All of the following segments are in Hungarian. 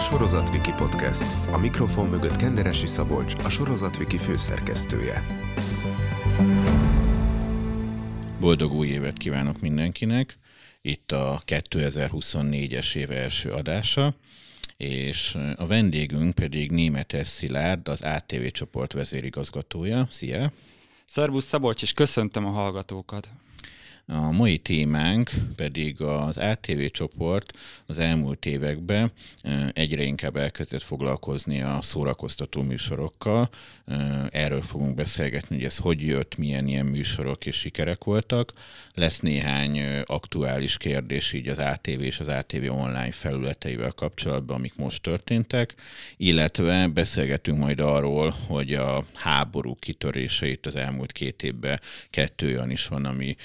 Sorozatviki Podcast. A mikrofon mögött Kenderesi Szabolcs, a Sorozatviki főszerkesztője. Boldog új évet kívánok mindenkinek! Itt a 2024-es éve első adása, és a vendégünk pedig Németes Szilárd, az ATV csoport vezérigazgatója. Szia! Szervusz Szabolcs, és köszöntöm a hallgatókat! A mai témánk pedig az ATV csoport az elmúlt években egyre inkább elkezdett foglalkozni a szórakoztató műsorokkal. Erről fogunk beszélgetni, hogy ez hogy jött, milyen ilyen műsorok és sikerek voltak. Lesz néhány aktuális kérdés így az ATV és az ATV online felületeivel kapcsolatban, amik most történtek, illetve beszélgetünk majd arról, hogy a háború kitöréseit az elmúlt két évben kettő olyan is van, ami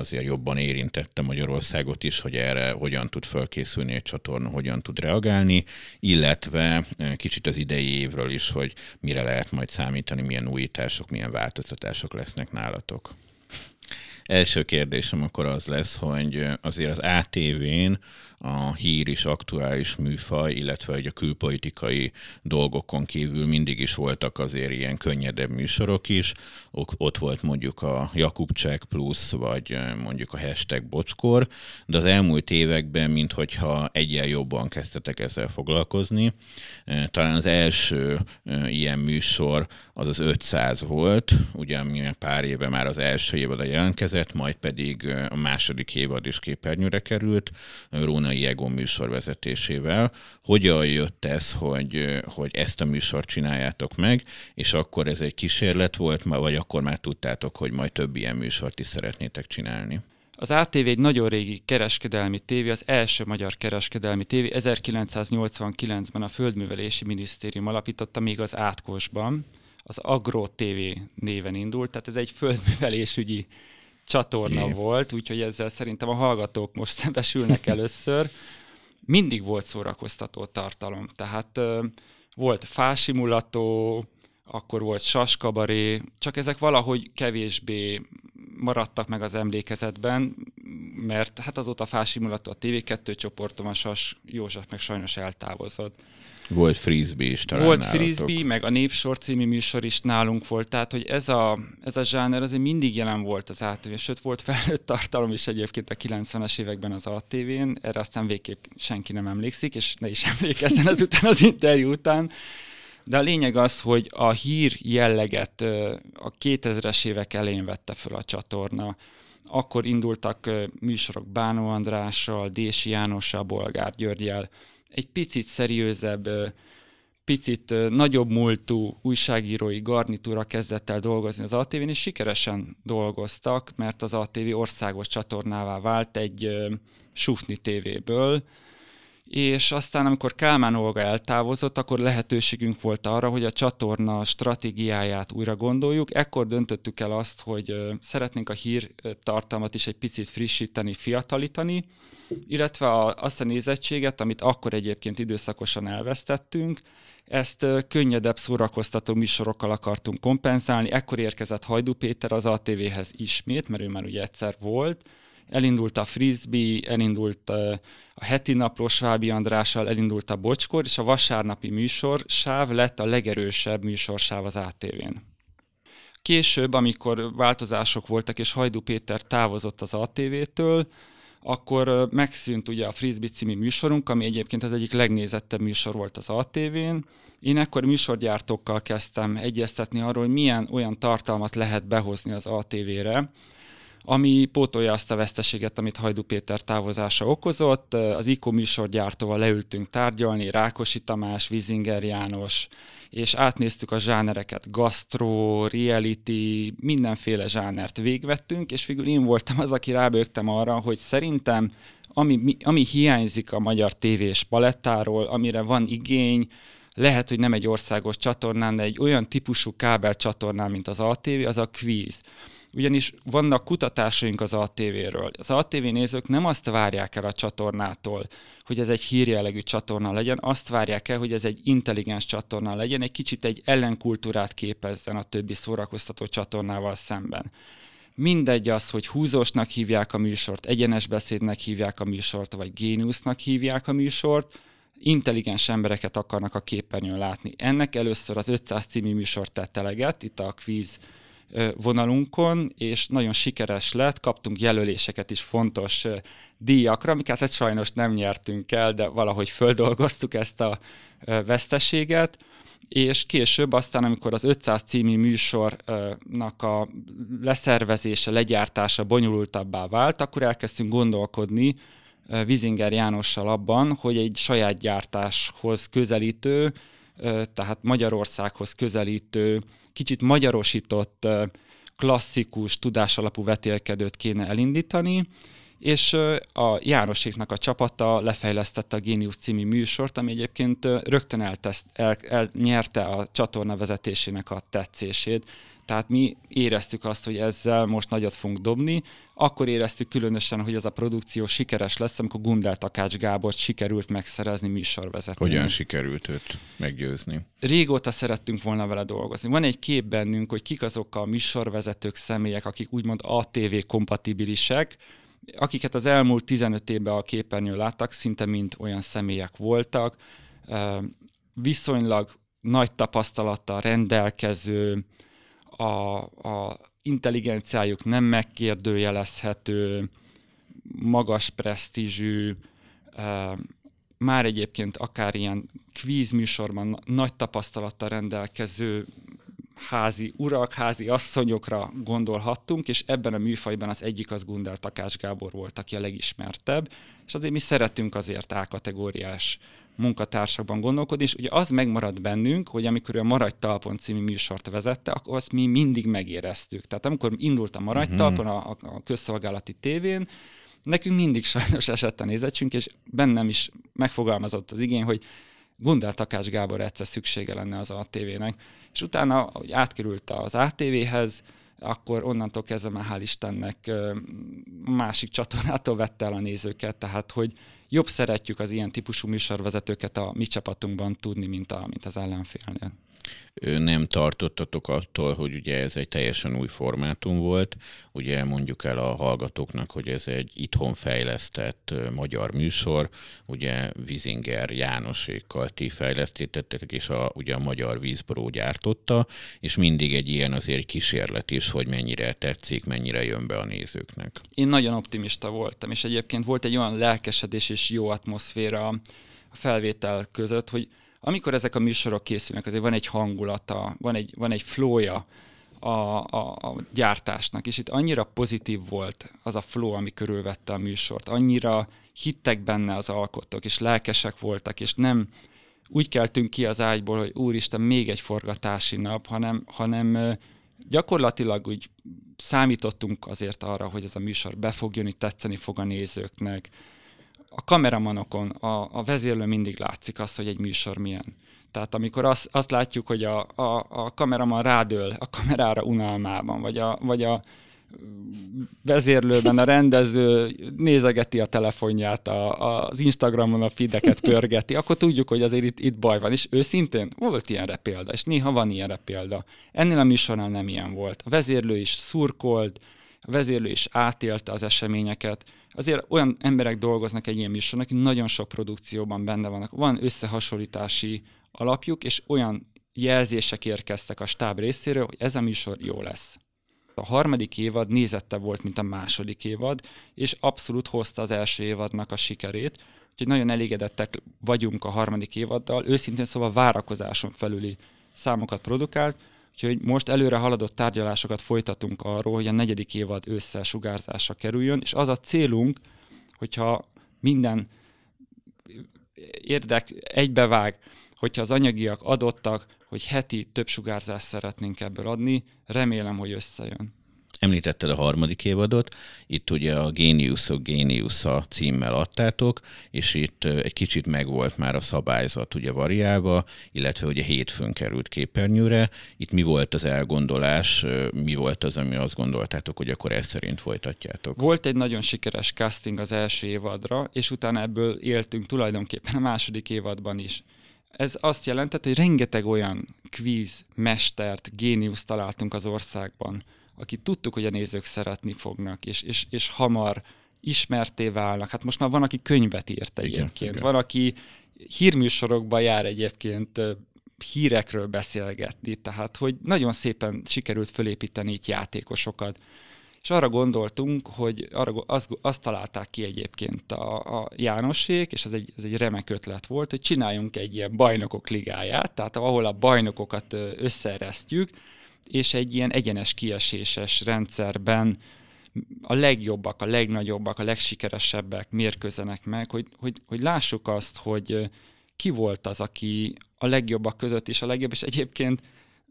azért jobban érintette Magyarországot is, hogy erre hogyan tud felkészülni egy csatorna, hogyan tud reagálni, illetve kicsit az idei évről is, hogy mire lehet majd számítani, milyen újítások, milyen változtatások lesznek nálatok. Első kérdésem akkor az lesz, hogy azért az ATV-n a hír is aktuális műfaj, illetve hogy a külpolitikai dolgokon kívül mindig is voltak azért ilyen könnyedebb műsorok is. Ott volt mondjuk a Jakubcsek plusz, vagy mondjuk a hashtag bocskor, de az elmúlt években, minthogyha egyen jobban kezdtetek ezzel foglalkozni. Talán az első ilyen műsor az az 500 volt, ugye ami pár éve már az első évad jelentkezett, majd pedig a második évad is képernyőre került. Róna Kínai Egon műsor vezetésével. Hogyan jött ez, hogy, hogy ezt a műsort csináljátok meg, és akkor ez egy kísérlet volt, vagy akkor már tudtátok, hogy majd több ilyen műsort is szeretnétek csinálni? Az ATV egy nagyon régi kereskedelmi tévé, az első magyar kereskedelmi tévé. 1989-ben a Földművelési Minisztérium alapította még az átkosban. Az Agro TV néven indult, tehát ez egy földművelésügyi csatorna Gép. volt, úgyhogy ezzel szerintem a hallgatók most szembesülnek először. Mindig volt szórakoztató tartalom, tehát ö, volt fásimulató, akkor volt saskabaré, csak ezek valahogy kevésbé maradtak meg az emlékezetben, mert hát azóta fásimulató a TV2 csoportom, a Sas József meg sajnos eltávozott. Volt frisbee is talán Volt nálatok. frisbee, meg a Népsor című műsor is nálunk volt, tehát hogy ez a, ez a zsáner azért mindig jelen volt az ATV, sőt volt felnőtt tartalom is egyébként a 90-es években az ATV-n, erre aztán végképp senki nem emlékszik, és ne is emlékezzen azután az interjú után. De a lényeg az, hogy a hír jelleget a 2000-es évek elején vette fel a csatorna. Akkor indultak műsorok Bánó Andrással, Dési Jánossal, Bolgár Györgyel, egy picit szeriőzebb, picit nagyobb múltú újságírói garnitúra kezdett el dolgozni az ATV-n, és sikeresen dolgoztak, mert az ATV országos csatornává vált egy Sufni tévéből, és aztán, amikor Kálmán Olga eltávozott, akkor lehetőségünk volt arra, hogy a csatorna stratégiáját újra gondoljuk. Ekkor döntöttük el azt, hogy szeretnénk a hír tartalmat is egy picit frissíteni, fiatalítani, illetve azt a nézettséget, amit akkor egyébként időszakosan elvesztettünk, ezt könnyedebb szórakoztató műsorokkal akartunk kompenzálni. Ekkor érkezett Hajdú Péter az ATV-hez ismét, mert ő már ugye egyszer volt, elindult a frisbee, elindult a heti naplós Svábi Andrással, elindult a bocskor, és a vasárnapi műsor sáv lett a legerősebb műsorsáv az ATV-n. Később, amikor változások voltak, és Hajdú Péter távozott az ATV-től, akkor megszűnt ugye a Frisbee című műsorunk, ami egyébként az egyik legnézettebb műsor volt az ATV-n. Én ekkor műsorgyártókkal kezdtem egyeztetni arról, hogy milyen olyan tartalmat lehet behozni az ATV-re, ami pótolja azt a veszteséget, amit Hajdu Péter távozása okozott. Az IKO műsorgyártóval leültünk tárgyalni, Rákosi Tamás, Vizinger János, és átnéztük a zsánereket, gastro, reality, mindenféle zsánert végvettünk, és végül én voltam az, aki rábögtem arra, hogy szerintem ami, ami hiányzik a magyar tévés palettáról, amire van igény, lehet, hogy nem egy országos csatornán, de egy olyan típusú kábel csatornán, mint az ATV, az a quiz ugyanis vannak kutatásaink az ATV-ről. Az ATV nézők nem azt várják el a csatornától, hogy ez egy hírjellegű csatorna legyen, azt várják el, hogy ez egy intelligens csatorna legyen, egy kicsit egy ellenkultúrát képezzen a többi szórakoztató csatornával szemben. Mindegy az, hogy húzósnak hívják a műsort, egyenes beszédnek hívják a műsort, vagy géniusznak hívják a műsort, intelligens embereket akarnak a képernyőn látni. Ennek először az 500 című műsor tett eleget, itt a quiz vonalunkon, és nagyon sikeres lett, kaptunk jelöléseket is fontos díjakra, amiket hát sajnos nem nyertünk el, de valahogy földolgoztuk ezt a veszteséget, és később aztán, amikor az 500 című műsornak a leszervezése, legyártása bonyolultabbá vált, akkor elkezdtünk gondolkodni Vizinger Jánossal abban, hogy egy saját gyártáshoz közelítő, tehát Magyarországhoz közelítő, kicsit magyarosított, klasszikus, tudásalapú vetélkedőt kéne elindítani, és a Jánoséknak a csapata lefejlesztette a Génius című műsort, ami egyébként rögtön elteszt, el, el, nyerte a csatorna vezetésének a tetszését. Tehát mi éreztük azt, hogy ezzel most nagyot fogunk dobni. Akkor éreztük különösen, hogy ez a produkció sikeres lesz, amikor Gundel Takács Gábor sikerült megszerezni műsorvezetőt. Hogyan sikerült őt meggyőzni? Régóta szerettünk volna vele dolgozni. Van egy kép bennünk, hogy kik azok a műsorvezetők, személyek, akik úgymond ATV kompatibilisek, akiket az elmúlt 15 évben a képernyőn láttak, szinte mind olyan személyek voltak, viszonylag nagy tapasztalattal rendelkező, a, a intelligenciájuk nem megkérdőjelezhető, magas presztízsű, már egyébként akár ilyen kvíz műsorban nagy tapasztalattal rendelkező házi urak, házi asszonyokra gondolhattunk, és ebben a műfajban az egyik az Gundel Takás Gábor volt, aki a legismertebb, és azért mi szeretünk azért A-kategóriás munkatársakban gondolkodni, és ugye az megmaradt bennünk, hogy amikor a Maradj Talpon című műsort vezette, akkor azt mi mindig megéreztük. Tehát amikor indult a Maradj uh-huh. Talpon a, a közszolgálati tévén, nekünk mindig sajnos esett a nézettsünk, és bennem is megfogalmazott az igény, hogy Gundel Takás Gábor egyszer szüksége lenne az ATV-nek. És utána, hogy átkerült az ATV-hez, akkor onnantól kezdve már hál' Istennek másik csatornától vette el a nézőket, tehát hogy jobb szeretjük az ilyen típusú műsorvezetőket a mi csapatunkban tudni, mint, a, mint az ellenfélnél nem tartottatok attól, hogy ugye ez egy teljesen új formátum volt. Ugye mondjuk el a hallgatóknak, hogy ez egy itthon fejlesztett magyar műsor, ugye Vizinger Jánosékkal ti fejlesztettetek, és a, ugye a Magyar Vízboró gyártotta, és mindig egy ilyen azért kísérlet is, hogy mennyire tetszik, mennyire jön be a nézőknek. Én nagyon optimista voltam, és egyébként volt egy olyan lelkesedés és jó atmoszféra a felvétel között, hogy amikor ezek a műsorok készülnek, azért van egy hangulata, van egy, van egy flója a, a, a gyártásnak, és itt annyira pozitív volt az a flow, ami körülvette a műsort, annyira hittek benne az alkotók, és lelkesek voltak, és nem úgy keltünk ki az ágyból, hogy úristen, még egy forgatási nap, hanem, hanem gyakorlatilag úgy számítottunk azért arra, hogy ez a műsor be fog tetszeni fog a nézőknek, a kameramanokon, a, a vezérlő mindig látszik azt, hogy egy műsor milyen. Tehát amikor azt, azt látjuk, hogy a, a, a kameraman rádől a kamerára unalmában, vagy a, vagy a vezérlőben a rendező nézegeti a telefonját, a, az Instagramon a feedeket pörgeti, akkor tudjuk, hogy azért itt, itt baj van. És őszintén volt ilyenre példa, és néha van ilyenre példa. Ennél a műsornál nem ilyen volt. A vezérlő is szurkolt, a vezérlő is átélte az eseményeket, azért olyan emberek dolgoznak egy ilyen műsornak, akik nagyon sok produkcióban benne vannak. Van összehasonlítási alapjuk, és olyan jelzések érkeztek a stáb részéről, hogy ez a műsor jó lesz. A harmadik évad nézette volt, mint a második évad, és abszolút hozta az első évadnak a sikerét, úgyhogy nagyon elégedettek vagyunk a harmadik évaddal, őszintén szóval várakozáson felüli számokat produkált, Úgyhogy most előre haladott tárgyalásokat folytatunk arról, hogy a negyedik évad ősszel sugárzásra kerüljön, és az a célunk, hogyha minden érdek egybevág, hogyha az anyagiak adottak, hogy heti több sugárzást szeretnénk ebből adni, remélem, hogy összejön. Említetted a harmadik évadot, itt ugye a Géniuszok Géniusza címmel adtátok, és itt egy kicsit megvolt már a szabályzat ugye variálva, illetve ugye hétfőn került képernyőre. Itt mi volt az elgondolás, mi volt az, ami azt gondoltátok, hogy akkor ezt szerint folytatjátok? Volt egy nagyon sikeres casting az első évadra, és utána ebből éltünk tulajdonképpen a második évadban is. Ez azt jelentett, hogy rengeteg olyan kvíz, mestert, géniuszt találtunk az országban, akit tudtuk, hogy a nézők szeretni fognak, és, és, és hamar ismerté válnak. Hát most már van, aki könyvet írt egyébként, igen, igen. van, aki hírműsorokban jár egyébként hírekről beszélgetni, tehát hogy nagyon szépen sikerült fölépíteni itt játékosokat. És arra gondoltunk, hogy arra, azt, azt találták ki egyébként a, a Jánosék, és ez egy, ez egy remek ötlet volt, hogy csináljunk egy ilyen bajnokok ligáját, tehát ahol a bajnokokat összeresztjük, és egy ilyen egyenes kieséses rendszerben a legjobbak, a legnagyobbak, a legsikeresebbek mérkőzenek meg, hogy, hogy, hogy lássuk azt, hogy ki volt az, aki a legjobbak között is a legjobb, és egyébként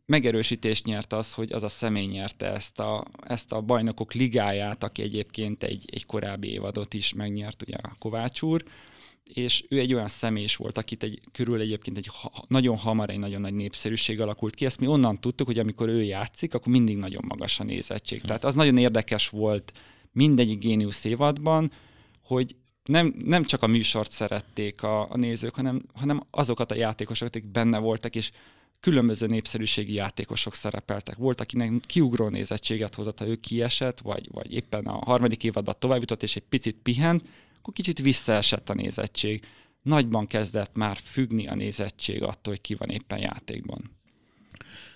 megerősítést nyert az, hogy az a személy nyerte ezt a, ezt a bajnokok ligáját, aki egyébként egy, egy korábbi évadot is megnyert, ugye a Kovács úr, és ő egy olyan személy volt, akit egy, körül egyébként egy ha, nagyon hamar egy nagyon nagy népszerűség alakult ki. Ezt mi onnan tudtuk, hogy amikor ő játszik, akkor mindig nagyon magas a nézettség. Tehát az nagyon érdekes volt mindegyik géniusz évadban, hogy nem, nem csak a műsort szerették a, a nézők, hanem, hanem azokat a játékosokat, akik benne voltak, és különböző népszerűségi játékosok szerepeltek. Volt, akinek kiugró nézettséget hozott, ha ő kiesett, vagy, vagy éppen a harmadik évadban tovább jutott, és egy picit pihent, akkor kicsit visszaesett a nézettség. Nagyban kezdett már függni a nézettség attól, hogy ki van éppen játékban.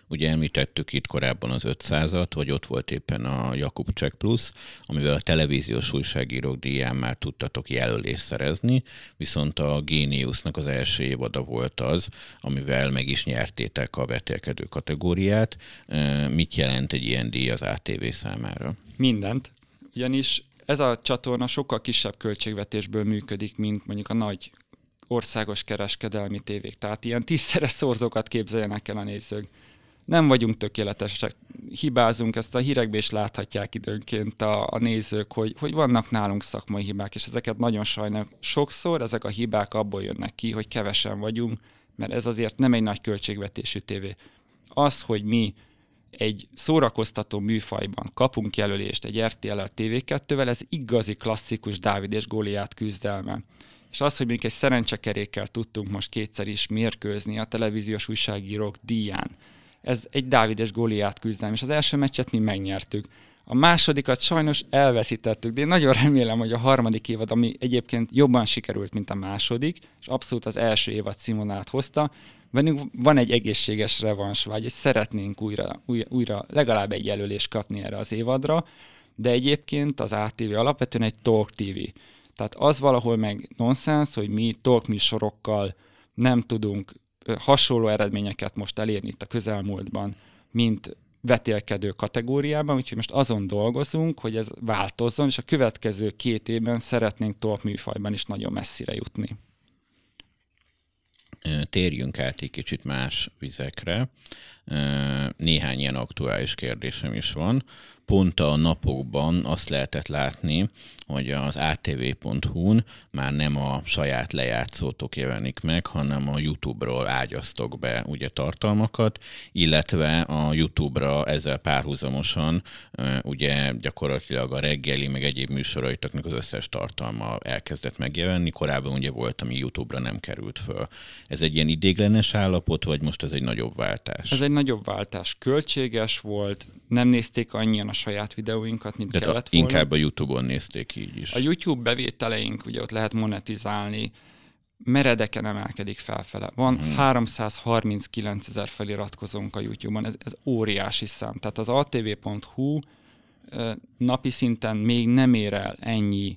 Ugye említettük itt korábban az 500-at, hogy ott volt éppen a Jakub Check Plus, amivel a televíziós újságírók díján már tudtatok jelölést szerezni, viszont a Geniusnak az első évada volt az, amivel meg is nyertétek a vetélkedő kategóriát. Mit jelent egy ilyen díj az ATV számára? Mindent. Ugyanis ez a csatorna sokkal kisebb költségvetésből működik, mint mondjuk a nagy országos kereskedelmi tévék. Tehát ilyen tízszeres szorzókat képzeljenek el a nézők. Nem vagyunk tökéletesek, hibázunk, ezt a hírekben is láthatják időnként a, a nézők, hogy, hogy vannak nálunk szakmai hibák, és ezeket nagyon sajnálok. Sokszor ezek a hibák abból jönnek ki, hogy kevesen vagyunk, mert ez azért nem egy nagy költségvetésű tévé. Az, hogy mi egy szórakoztató műfajban kapunk jelölést egy RTL-el TV2-vel, ez igazi klasszikus Dávid és Góliát küzdelme. És az, hogy még egy szerencsekerékkel tudtunk most kétszer is mérkőzni a televíziós újságírók díján, ez egy Dávid és Góliát küzdelem, és az első meccset mi megnyertük. A másodikat sajnos elveszítettük, de én nagyon remélem, hogy a harmadik évad, ami egyébként jobban sikerült, mint a második, és abszolút az első évad Simonát hozta, bennünk van egy egészséges revansvágy, és szeretnénk újra, újra, újra legalább egy jelölést kapni erre az évadra, de egyébként az ATV alapvetően egy talk TV. Tehát az valahol meg nonsens, hogy mi talk műsorokkal nem tudunk hasonló eredményeket most elérni itt a közelmúltban, mint vetélkedő kategóriában, úgyhogy most azon dolgozunk, hogy ez változzon, és a következő két évben szeretnénk talk műfajban is nagyon messzire jutni térjünk át egy kicsit más vizekre. Néhány ilyen aktuális kérdésem is van pont a napokban azt lehetett látni, hogy az atv.hu-n már nem a saját lejátszótok jelenik meg, hanem a YouTube-ról ágyaztok be ugye tartalmakat, illetve a YouTube-ra ezzel párhuzamosan ugye gyakorlatilag a reggeli, meg egyéb műsoraitoknak az összes tartalma elkezdett megjelenni. Korábban ugye volt, ami YouTube-ra nem került föl. Ez egy ilyen idéglenes állapot, vagy most ez egy nagyobb váltás? Ez egy nagyobb váltás. Költséges volt, nem nézték annyian a saját videóinkat, mint Tehát kellett volna. Inkább a YouTube-on nézték így is. A YouTube bevételeink, ugye ott lehet monetizálni, meredeken emelkedik felfele. Van hmm. 339 ezer feliratkozónk a YouTube-on, ez, ez óriási szám. Tehát az atv.hu napi szinten még nem ér el ennyi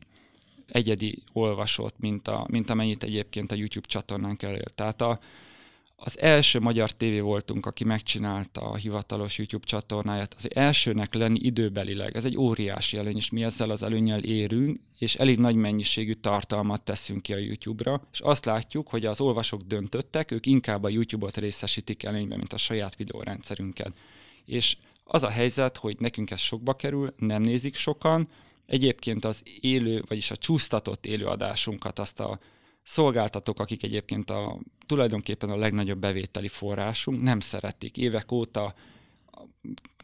egyedi olvasót, mint, a, mint amennyit egyébként a YouTube csatornánk elér. Tehát a, az első magyar tévé voltunk, aki megcsinálta a hivatalos YouTube csatornáját. Az elsőnek lenni időbelileg, ez egy óriási előny, és mi ezzel az előnyel érünk, és elég nagy mennyiségű tartalmat teszünk ki a YouTube-ra, és azt látjuk, hogy az olvasók döntöttek, ők inkább a YouTube-ot részesítik előnyben, mint a saját videórendszerünket. És az a helyzet, hogy nekünk ez sokba kerül, nem nézik sokan, egyébként az élő, vagyis a csúsztatott élőadásunkat, azt a szolgáltatók, akik egyébként a, tulajdonképpen a legnagyobb bevételi forrásunk, nem szeretik. Évek óta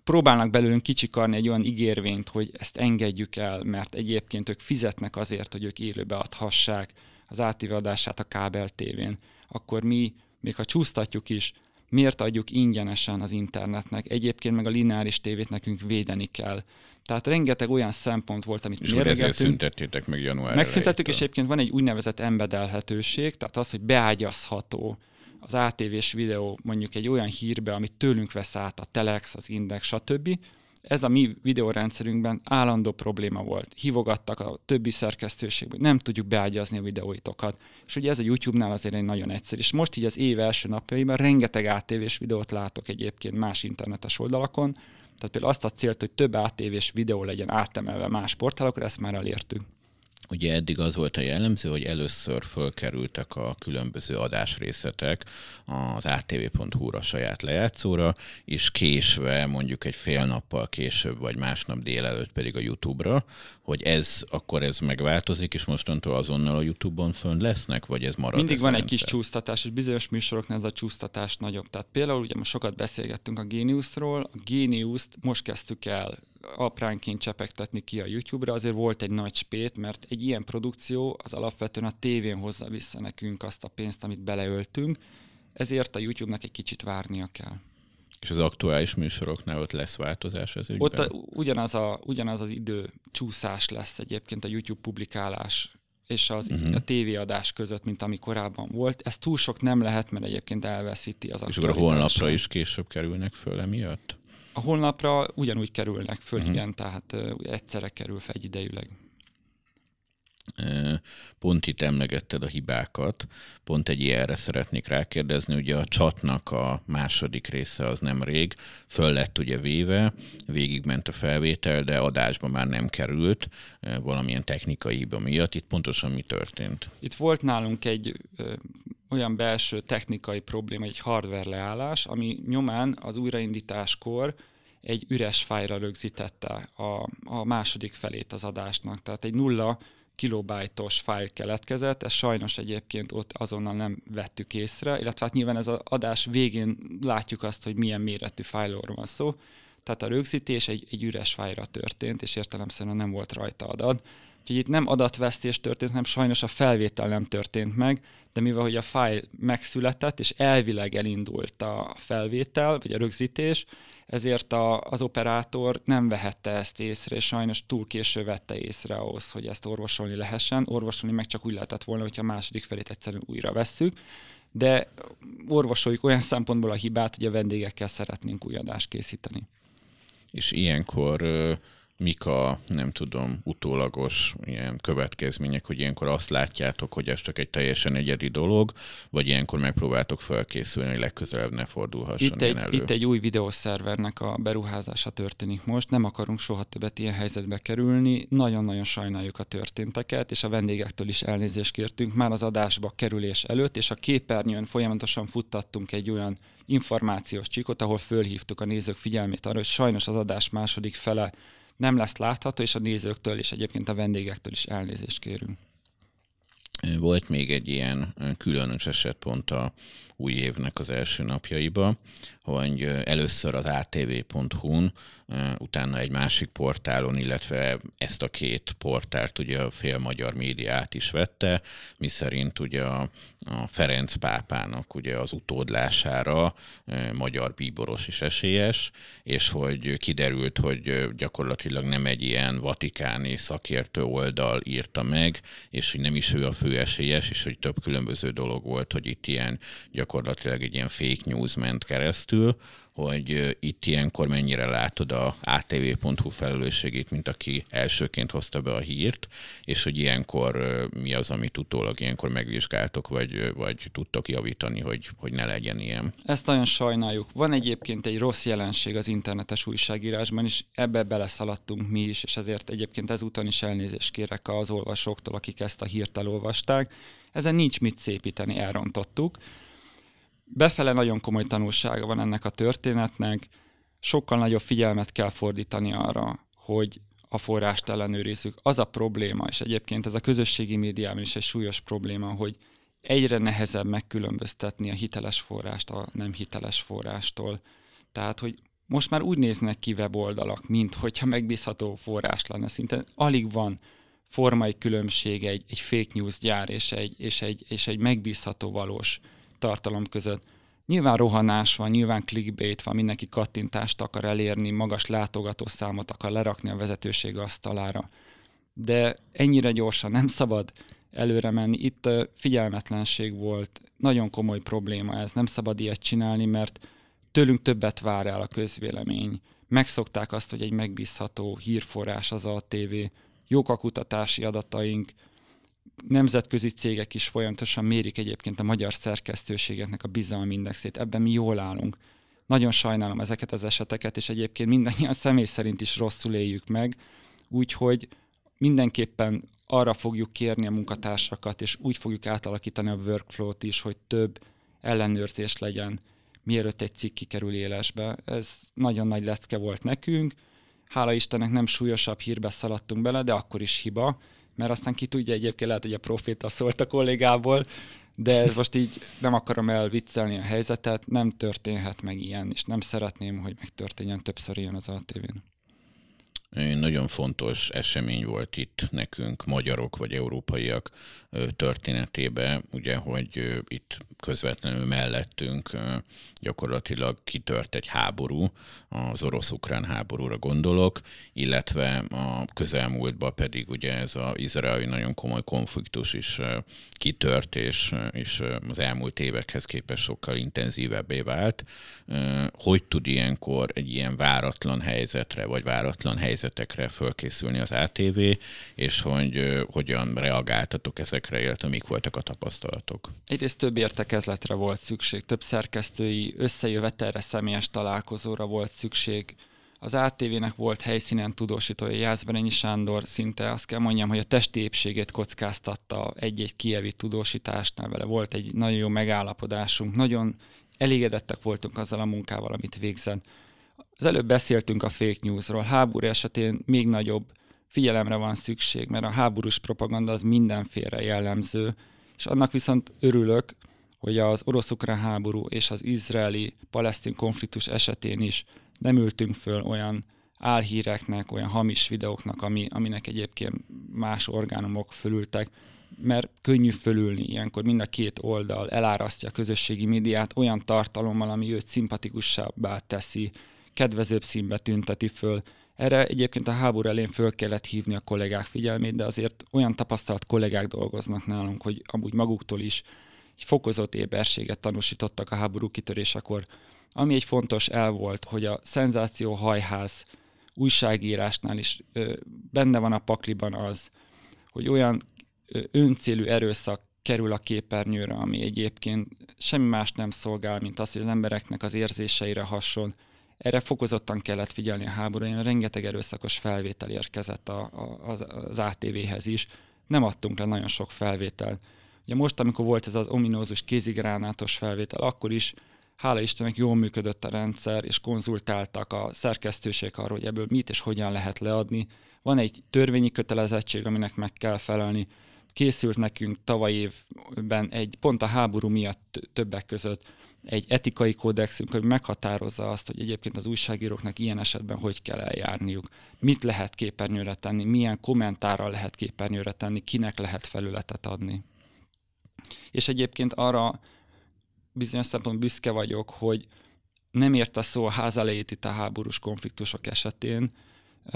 próbálnak belőlünk kicsikarni egy olyan ígérvényt, hogy ezt engedjük el, mert egyébként ők fizetnek azért, hogy ők élőbe adhassák az adását a kábel tévén. Akkor mi, még ha csúsztatjuk is, miért adjuk ingyenesen az internetnek, egyébként meg a lineáris tévét nekünk védeni kell. Tehát rengeteg olyan szempont volt, amit és ezért szüntettétek meg január Megszüntettük, és egyébként van egy úgynevezett embedelhetőség, tehát az, hogy beágyazható az ATV-s videó mondjuk egy olyan hírbe, amit tőlünk vesz át a Telex, az Index, stb., ez a mi videórendszerünkben állandó probléma volt. Hívogattak a többi szerkesztőség, hogy nem tudjuk beágyazni a videóitokat. És ugye ez a YouTube-nál azért egy nagyon egyszerű. És most így az év első napjaiban rengeteg ATV-s videót látok egyébként más internetes oldalakon. Tehát például azt a célt, hogy több ATV-s videó legyen átemelve más portálokra, ezt már elértük. Ugye eddig az volt a jellemző, hogy először fölkerültek a különböző adásrészetek az atv.hu-ra saját lejátszóra, és késve, mondjuk egy fél nappal később, vagy másnap délelőtt pedig a YouTube-ra, hogy ez, akkor ez megváltozik, és mostantól azonnal a YouTube-on fönn lesznek, vagy ez marad? Mindig van egy kis csúsztatás, és bizonyos műsoroknál ez a csúsztatás nagyobb. Tehát például ugye most sokat beszélgettünk a Geniusról, a Genius-t most kezdtük el apránként csepegtetni ki a YouTube-ra, azért volt egy nagy spét, mert egy ilyen produkció az alapvetően a tévén hozza vissza nekünk azt a pénzt, amit beleöltünk, ezért a YouTube-nak egy kicsit várnia kell. És az aktuális műsoroknál ott lesz változás az ügyben? Ott a, ugyanaz, a, ugyanaz az idő csúszás lesz egyébként a YouTube publikálás és az, uh-huh. a tévéadás között, mint ami korábban volt. Ez túl sok nem lehet, mert egyébként elveszíti az És akkor a holnapra is később kerülnek föl emiatt? A honlapra ugyanúgy kerülnek föl, uh-huh. igen, tehát egyszerre kerül fel egyidejűleg. Pont itt emlegetted a hibákat, pont egy ilyenre szeretnék rákérdezni, ugye a csatnak a második része az nem rég, föl lett ugye véve, végigment a felvétel, de adásba már nem került, valamilyen technikai hiba miatt. Itt pontosan mi történt? Itt volt nálunk egy olyan belső technikai probléma, egy hardware leállás, ami nyomán az újraindításkor egy üres fájra rögzítette a, a második felét az adásnak. Tehát egy nulla kilobájtos fájl keletkezett, ez sajnos egyébként ott azonnal nem vettük észre, illetve hát nyilván ez az adás végén látjuk azt, hogy milyen méretű fájlról van szó, tehát a rögzítés egy, egy üres fájra történt, és értelemszerűen nem volt rajta adat. Úgyhogy itt nem adatvesztés történt, hanem sajnos a felvétel nem történt meg, de mivel hogy a fájl megszületett, és elvileg elindult a felvétel, vagy a rögzítés, ezért a, az operátor nem vehette ezt észre, és sajnos túl késő vette észre ahhoz, hogy ezt orvosolni lehessen. Orvosolni meg csak úgy lehetett volna, hogyha a második felét egyszerűen újra vesszük, de orvosoljuk olyan szempontból a hibát, hogy a vendégekkel szeretnénk új adást készíteni. És ilyenkor mik a, nem tudom, utólagos ilyen következmények, hogy ilyenkor azt látjátok, hogy ez csak egy teljesen egyedi dolog, vagy ilyenkor megpróbáltok felkészülni, hogy legközelebb ne fordulhasson itt egy, elő? Itt egy új videószervernek a beruházása történik most, nem akarunk soha többet ilyen helyzetbe kerülni, nagyon-nagyon sajnáljuk a történteket, és a vendégektől is elnézést kértünk már az adásba kerülés előtt, és a képernyőn folyamatosan futtattunk egy olyan információs csíkot, ahol fölhívtuk a nézők figyelmét arra, hogy sajnos az adás második fele nem lesz látható, és a nézőktől és egyébként a vendégektől is elnézést kérünk. Volt még egy ilyen különös eset pont a új évnek az első napjaiba, hogy először az atv.hu-n, utána egy másik portálon, illetve ezt a két portált ugye a fél magyar médiát is vette, miszerint ugye a, a Ferenc pápának ugye az utódlására magyar bíboros is esélyes, és hogy kiderült, hogy gyakorlatilag nem egy ilyen vatikáni szakértő oldal írta meg, és hogy nem is ő a fő esélyes, és hogy több különböző dolog volt, hogy itt ilyen gyakorlatilag egy ilyen fake news ment keresztül, hogy itt ilyenkor mennyire látod a atv.hu felelősségét, mint aki elsőként hozta be a hírt, és hogy ilyenkor mi az, amit utólag ilyenkor megvizsgáltok, vagy, vagy tudtok javítani, hogy, hogy ne legyen ilyen. Ezt nagyon sajnáljuk. Van egyébként egy rossz jelenség az internetes újságírásban, és ebbe beleszaladtunk mi is, és ezért egyébként ezúton is elnézést kérek az olvasóktól, akik ezt a hírt elolvasták. Ezen nincs mit szépíteni, elrontottuk Befele nagyon komoly tanulsága van ennek a történetnek, sokkal nagyobb figyelmet kell fordítani arra, hogy a forrást ellenőrizzük. Az a probléma, és egyébként ez a közösségi médiában is egy súlyos probléma, hogy egyre nehezebb megkülönböztetni a hiteles forrást a nem hiteles forrástól. Tehát, hogy most már úgy néznek ki weboldalak, mint hogyha megbízható forrás lenne. Szinte alig van formai különbség egy, egy fake news gyár és egy, és egy, és egy megbízható valós tartalom között. Nyilván rohanás van, nyilván clickbait van, mindenki kattintást akar elérni, magas látogatószámot akar lerakni a vezetőség asztalára. De ennyire gyorsan nem szabad előre menni. Itt figyelmetlenség volt, nagyon komoly probléma ez, nem szabad ilyet csinálni, mert tőlünk többet vár el a közvélemény. Megszokták azt, hogy egy megbízható hírforrás az a TV, jók a kutatási adataink, nemzetközi cégek is folyamatosan mérik egyébként a magyar szerkesztőségeknek a bizalmi indexét, ebben mi jól állunk. Nagyon sajnálom ezeket az eseteket, és egyébként mindannyian személy szerint is rosszul éljük meg, úgyhogy mindenképpen arra fogjuk kérni a munkatársakat, és úgy fogjuk átalakítani a workflow-t is, hogy több ellenőrzés legyen, mielőtt egy cikk kikerül élesbe. Ez nagyon nagy lecke volt nekünk. Hála Istennek nem súlyosabb hírbe szaladtunk bele, de akkor is hiba, mert aztán ki tudja, egyébként lehet, hogy a proféta szólt a kollégából, de ez most így nem akarom elviccelni a helyzetet, nem történhet meg ilyen, és nem szeretném, hogy megtörténjen többször ilyen az ATV-n nagyon fontos esemény volt itt nekünk, magyarok vagy európaiak történetébe, ugye, hogy itt közvetlenül mellettünk gyakorlatilag kitört egy háború, az orosz-ukrán háborúra gondolok, illetve a közelmúltban pedig ugye ez az izraeli nagyon komoly konfliktus is kitört, és, és az elmúlt évekhez képest sokkal intenzívebbé vált. Hogy tud ilyenkor egy ilyen váratlan helyzetre, vagy váratlan helyzetekre fölkészülni az ATV, és hogy hogyan reagáltatok ezekre, illetve mik voltak a tapasztalatok? Egyrészt több értekezletre volt szükség, több szerkesztői összejövetelre, személyes találkozóra volt szükség. Az ATV-nek volt helyszínen tudósítója Jászberényi Sándor, szinte azt kell mondjam, hogy a testi épségét kockáztatta egy-egy kievi tudósításnál vele. Volt egy nagyon jó megállapodásunk, nagyon elégedettek voltunk azzal a munkával, amit végzett. Az előbb beszéltünk a fake newsról. Háború esetén még nagyobb figyelemre van szükség, mert a háborús propaganda az mindenféle jellemző, és annak viszont örülök, hogy az orosz-ukrán háború és az izraeli-palesztin konfliktus esetén is nem ültünk föl olyan álhíreknek, olyan hamis videóknak, ami, aminek egyébként más orgánumok fölültek, mert könnyű fölülni ilyenkor mind a két oldal elárasztja a közösségi médiát olyan tartalommal, ami őt szimpatikusabbá teszi, kedvezőbb színbe tünteti föl. Erre egyébként a háború elén föl kellett hívni a kollégák figyelmét, de azért olyan tapasztalt kollégák dolgoznak nálunk, hogy amúgy maguktól is egy fokozott éberséget tanúsítottak a háború kitörésekor. Ami egy fontos el volt, hogy a szenzáció hajház újságírásnál is ö, benne van a pakliban az, hogy olyan ö, öncélű erőszak kerül a képernyőre, ami egyébként semmi más nem szolgál, mint az, hogy az embereknek az érzéseire hason. Erre fokozottan kellett figyelni a háborúin, rengeteg erőszakos felvétel érkezett a, a, az, az ATV-hez is. Nem adtunk le nagyon sok felvételt Ugye most, amikor volt ez az ominózus kézigránátos felvétel, akkor is hála Istennek jól működött a rendszer, és konzultáltak a szerkesztőség arról, hogy ebből mit és hogyan lehet leadni. Van egy törvényi kötelezettség, aminek meg kell felelni. Készült nekünk tavaly évben egy, pont a háború miatt többek között egy etikai kódexünk, hogy meghatározza azt, hogy egyébként az újságíróknak ilyen esetben hogy kell eljárniuk, mit lehet képernyőre tenni, milyen kommentárral lehet képernyőre tenni, kinek lehet felületet adni. És egyébként arra bizonyos szempont büszke vagyok, hogy nem ért a szó a ház elejét itt a háborús konfliktusok esetén,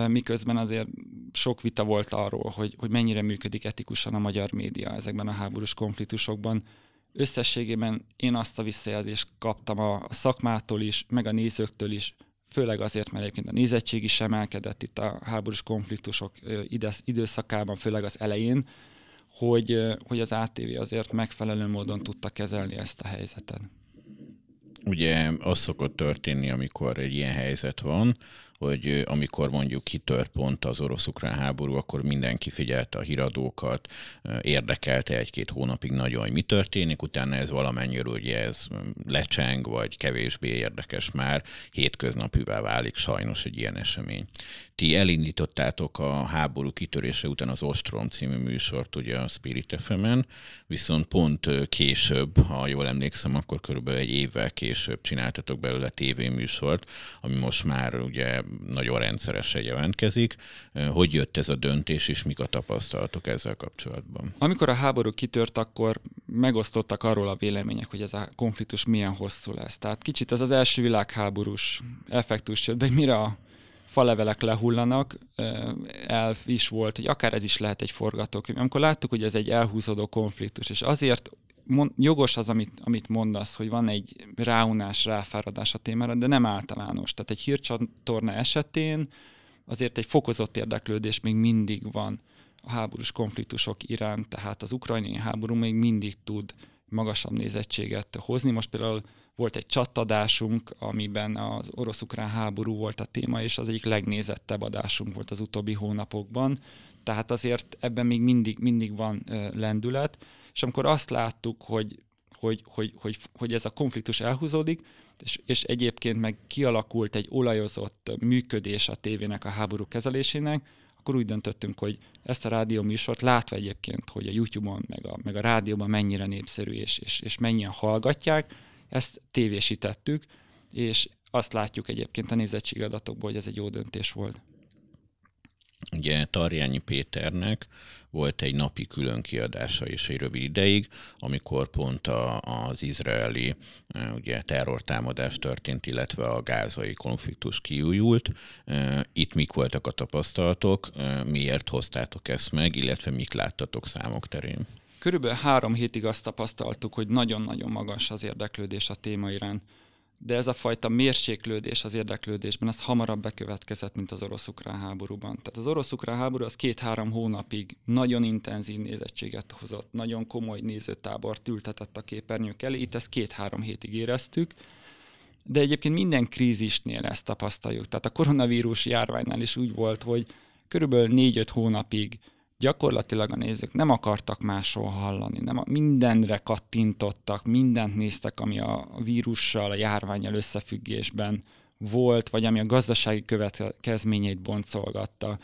miközben azért sok vita volt arról, hogy, hogy mennyire működik etikusan a magyar média ezekben a háborús konfliktusokban. Összességében én azt a visszajelzést kaptam a szakmától is, meg a nézőktől is, főleg azért, mert egyébként a nézettség is emelkedett itt a háborús konfliktusok időszakában, főleg az elején, hogy, hogy az ATV azért megfelelő módon tudta kezelni ezt a helyzetet. Ugye az szokott történni, amikor egy ilyen helyzet van, hogy amikor mondjuk kitört pont az orosz-ukrán háború, akkor mindenki figyelte a híradókat, érdekelte egy-két hónapig nagyon, hogy mi történik, utána ez valamennyire ugye ez lecseng, vagy kevésbé érdekes már, hétköznapűvel válik sajnos egy ilyen esemény. Ti elindítottátok a háború kitörése után az Ostrom című műsort ugye a Spirit fm viszont pont később, ha jól emlékszem, akkor körülbelül egy évvel később csináltatok belőle tévéműsort, ami most már ugye nagyon rendszeresen jelentkezik. Hogy jött ez a döntés, és mik a tapasztalatok ezzel kapcsolatban? Amikor a háború kitört, akkor megosztottak arról a vélemények, hogy ez a konfliktus milyen hosszú lesz. Tehát kicsit ez az első világháborús effektus jött be, mire a falevelek lehullanak, el is volt, hogy akár ez is lehet egy forgatókönyv. Amikor láttuk, hogy ez egy elhúzódó konfliktus, és azért mond, jogos az, amit, amit mondasz, hogy van egy ráunás, ráfáradás a témára, de nem általános. Tehát egy hírcsatorna esetén azért egy fokozott érdeklődés még mindig van a háborús konfliktusok iránt, tehát az ukrajnai háború még mindig tud magasabb nézettséget hozni. Most például volt egy csatadásunk, amiben az orosz-ukrán háború volt a téma, és az egyik legnézettebb adásunk volt az utóbbi hónapokban. Tehát azért ebben még mindig, mindig van lendület. És amikor azt láttuk, hogy, hogy, hogy, hogy, hogy ez a konfliktus elhúzódik, és, és egyébként meg kialakult egy olajozott működés a tévének a háború kezelésének, akkor úgy döntöttünk, hogy ezt a rádió műsort látva egyébként, hogy a YouTube-on, meg a, meg a rádióban mennyire népszerű és, és, és mennyien hallgatják, ezt tévésítettük, és azt látjuk egyébként a nézettségadatokból, hogy ez egy jó döntés volt. Ugye Tarjányi Péternek volt egy napi külön kiadása is egy rövid ideig, amikor pont a, az izraeli e, ugye, terrortámadás történt, illetve a gázai konfliktus kiújult. E, itt mik voltak a tapasztalatok, e, miért hoztátok ezt meg, illetve mit láttatok számok terén? Körülbelül három hétig azt tapasztaltuk, hogy nagyon-nagyon magas az érdeklődés a téma iránt de ez a fajta mérséklődés az érdeklődésben, ez hamarabb bekövetkezett, mint az orosz-ukrán háborúban. Tehát az orosz-ukrán háború az két-három hónapig nagyon intenzív nézettséget hozott, nagyon komoly nézőtábort ültetett a képernyők elé, itt ezt két-három hétig éreztük, de egyébként minden krízisnél ezt tapasztaljuk. Tehát a koronavírus járványnál is úgy volt, hogy körülbelül négy-öt hónapig gyakorlatilag a nézők nem akartak máshol hallani, nem, mindenre kattintottak, mindent néztek, ami a vírussal, a járványjal összefüggésben volt, vagy ami a gazdasági következményeit boncolgatta.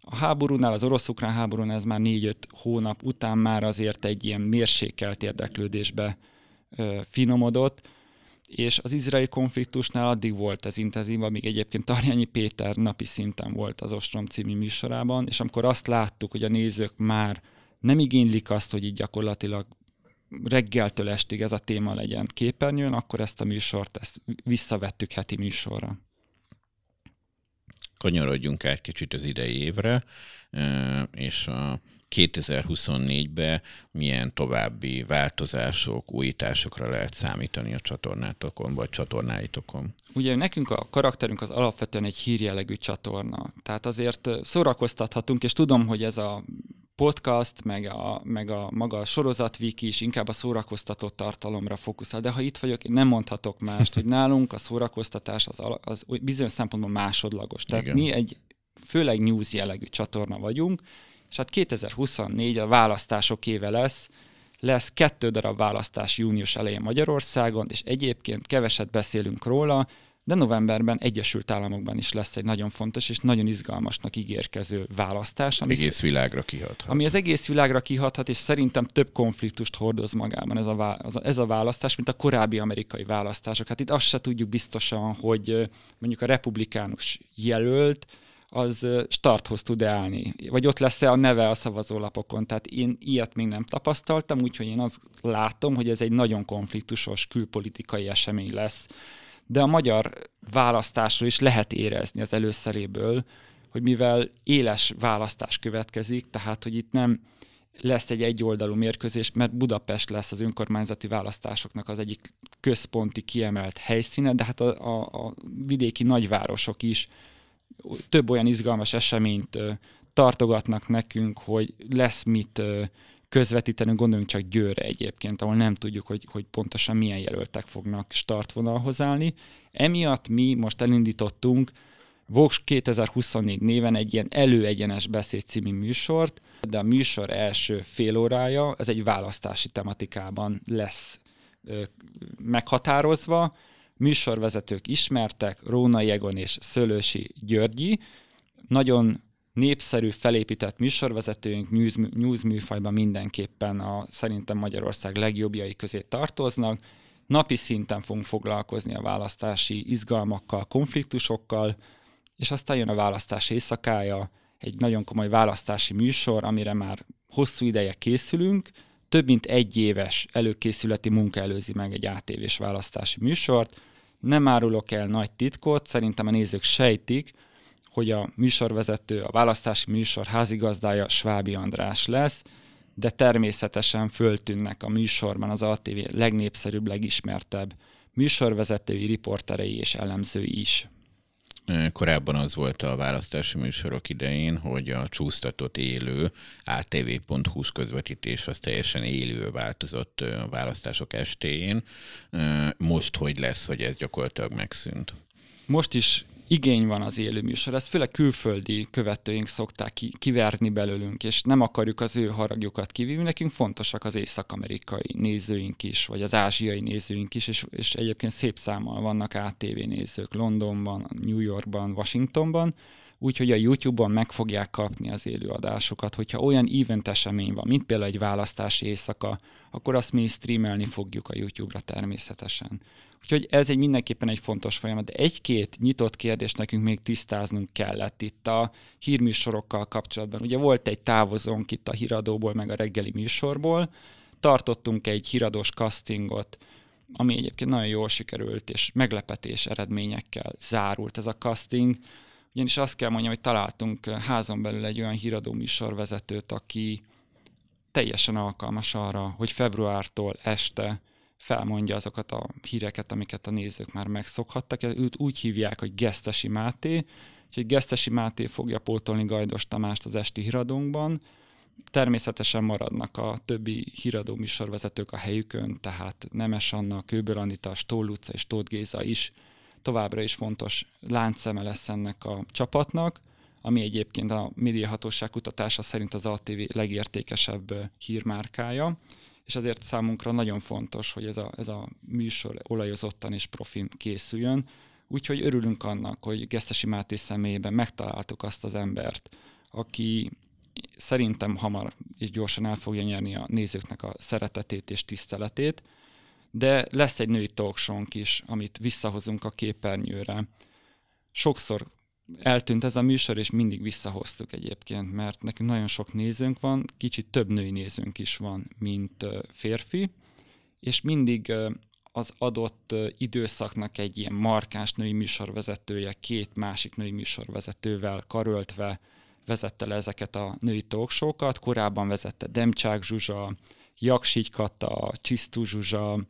A háborúnál, az orosz-ukrán háborúnál ez már négy-öt hónap után már azért egy ilyen mérsékelt érdeklődésbe ö, finomodott, és az izraeli konfliktusnál addig volt ez intenzív, amíg egyébként Tarjányi Péter napi szinten volt az Ostrom című műsorában, és amikor azt láttuk, hogy a nézők már nem igénylik azt, hogy így gyakorlatilag reggeltől estig ez a téma legyen képernyőn, akkor ezt a műsort ezt visszavettük heti műsorra. Kanyarodjunk egy kicsit az idei évre, és a 2024-ben milyen további változások, újításokra lehet számítani a csatornátokon, vagy csatornáitokon? Ugye nekünk a karakterünk az alapvetően egy hírjellegű csatorna. Tehát azért szórakoztathatunk, és tudom, hogy ez a podcast, meg a, meg a maga a sorozatviki is inkább a szórakoztató tartalomra fókuszál, de ha itt vagyok, én nem mondhatok mást, hogy nálunk a szórakoztatás az, az bizonyos szempontból másodlagos. Tehát Igen. mi egy főleg news jellegű csatorna vagyunk, és hát 2024 a választások éve lesz, lesz kettő darab választás június elején Magyarországon, és egyébként keveset beszélünk róla, de novemberben Egyesült Államokban is lesz egy nagyon fontos és nagyon izgalmasnak ígérkező választás. Ami egész világra kihathat. Ami az egész világra kihathat, és szerintem több konfliktust hordoz magában ez a, ez a választás, mint a korábbi amerikai választások. Hát itt azt se tudjuk biztosan, hogy mondjuk a republikánus jelölt, az starthoz tud állni, vagy ott lesz-e a neve a szavazólapokon. Tehát én ilyet még nem tapasztaltam, úgyhogy én azt látom, hogy ez egy nagyon konfliktusos külpolitikai esemény lesz. De a magyar választásról is lehet érezni az előszeréből, hogy mivel éles választás következik, tehát hogy itt nem lesz egy egyoldalú mérkőzés, mert Budapest lesz az önkormányzati választásoknak az egyik központi kiemelt helyszíne, de hát a, a, a vidéki nagyvárosok is több olyan izgalmas eseményt tartogatnak nekünk, hogy lesz mit közvetíteni, gondoljunk csak Győrre egyébként, ahol nem tudjuk, hogy, hogy pontosan milyen jelöltek fognak startvonalhoz állni. Emiatt mi most elindítottunk Vox 2024 néven egy ilyen előegyenes beszéd című műsort, de a műsor első fél órája, ez egy választási tematikában lesz meghatározva, műsorvezetők ismertek, Róna Jegon és Szölősi Györgyi, nagyon népszerű, felépített műsorvezetőink news, news műfajban mindenképpen a szerintem Magyarország legjobbjai közé tartoznak. Napi szinten fogunk foglalkozni a választási izgalmakkal, konfliktusokkal, és aztán jön a választás éjszakája, egy nagyon komoly választási műsor, amire már hosszú ideje készülünk, több mint egy éves előkészületi munka előzi meg egy ATV-s választási műsort. Nem árulok el nagy titkot, szerintem a nézők sejtik, hogy a műsorvezető, a választási műsor házigazdája Svábi András lesz, de természetesen föltűnnek a műsorban az ATV legnépszerűbb, legismertebb műsorvezetői, riporterei és elemzői is. Korábban az volt a választási műsorok idején, hogy a csúsztatott élő atv.hu-s közvetítés az teljesen élő változott a választások estéjén. Most hogy lesz, hogy ez gyakorlatilag megszűnt? Most is igény van az élő műsor. Ezt főleg külföldi követőink szokták ki, kiverni belőlünk, és nem akarjuk az ő haragjukat kivívni. Nekünk fontosak az észak-amerikai nézőink is, vagy az ázsiai nézőink is, és, és egyébként szép számmal vannak ATV nézők Londonban, New Yorkban, Washingtonban, úgyhogy a YouTube-on meg fogják kapni az élőadásokat. Hogyha olyan event esemény van, mint például egy választási éjszaka, akkor azt mi streamelni fogjuk a YouTube-ra természetesen. Úgyhogy ez egy mindenképpen egy fontos folyamat. De egy-két nyitott kérdést nekünk még tisztáznunk kellett itt a hírműsorokkal kapcsolatban. Ugye volt egy távozónk itt a híradóból, meg a reggeli műsorból, tartottunk egy híradós castingot, ami egyébként nagyon jól sikerült, és meglepetés eredményekkel zárult ez a casting. Ugyanis azt kell mondjam, hogy találtunk házon belül egy olyan híradó műsorvezetőt, aki teljesen alkalmas arra, hogy februártól este felmondja azokat a híreket, amiket a nézők már megszokhattak. Őt úgy hívják, hogy Gesztesi Máté, úgyhogy Gesztesi Máté fogja pótolni Gajdos Tamást az esti híradónkban. Természetesen maradnak a többi híradó műsorvezetők a helyükön, tehát Nemes Anna, Kőből Anita, Stól Luca és Tóth Géza is továbbra is fontos láncszeme lesz ennek a csapatnak, ami egyébként a médiahatóság kutatása szerint az ATV legértékesebb hírmárkája és azért számunkra nagyon fontos, hogy ez a, ez a műsor olajozottan és profin készüljön. Úgyhogy örülünk annak, hogy Gesztesi Máté személyében megtaláltuk azt az embert, aki szerintem hamar és gyorsan el fogja nyerni a nézőknek a szeretetét és tiszteletét, de lesz egy női talkshow is, amit visszahozunk a képernyőre. Sokszor eltűnt ez a műsor, és mindig visszahoztuk egyébként, mert nekünk nagyon sok nézőnk van, kicsit több női nézőnk is van, mint férfi, és mindig az adott időszaknak egy ilyen markáns női műsorvezetője két másik női műsorvezetővel karöltve vezette le ezeket a női talkshow-kat. Korábban vezette Demcsák Zsuzsa, Jaksigy Kata, Csisztú Zsuzsa,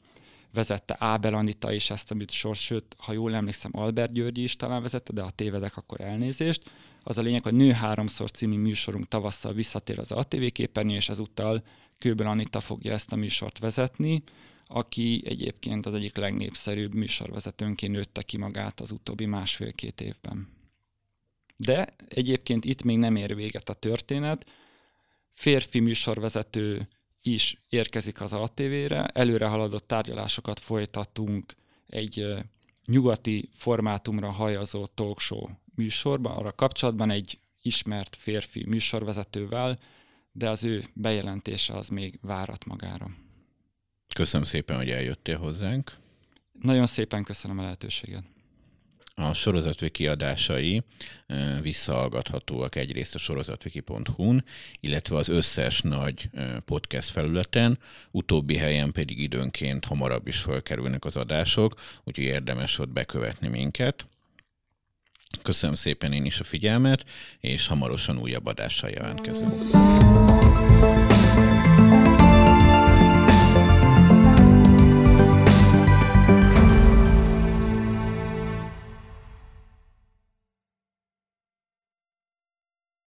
vezette Ábel Anita is ezt, amit sor, sőt, ha jól emlékszem, Albert Györgyi is talán vezette, de ha tévedek, akkor elnézést. Az a lényeg, hogy Nő háromszor című műsorunk tavasszal visszatér az ATV képernyő, és ezúttal Kőbel Anita fogja ezt a műsort vezetni, aki egyébként az egyik legnépszerűbb műsorvezetőnként nőtte ki magát az utóbbi másfél-két évben. De egyébként itt még nem ér véget a történet. Férfi műsorvezető is érkezik az ATV-re, előre haladott tárgyalásokat folytatunk egy nyugati formátumra hajazó talkshow műsorban, arra kapcsolatban egy ismert férfi műsorvezetővel, de az ő bejelentése az még várat magára. Köszönöm szépen, hogy eljöttél hozzánk. Nagyon szépen köszönöm a lehetőséget. A sorozatviki kiadásai visszahallgathatóak egyrészt a sorozatviki.hu-n, illetve az összes nagy podcast felületen, utóbbi helyen pedig időnként hamarabb is felkerülnek az adások, úgyhogy érdemes ott bekövetni minket. Köszönöm szépen én is a figyelmet, és hamarosan újabb adással jelentkezünk.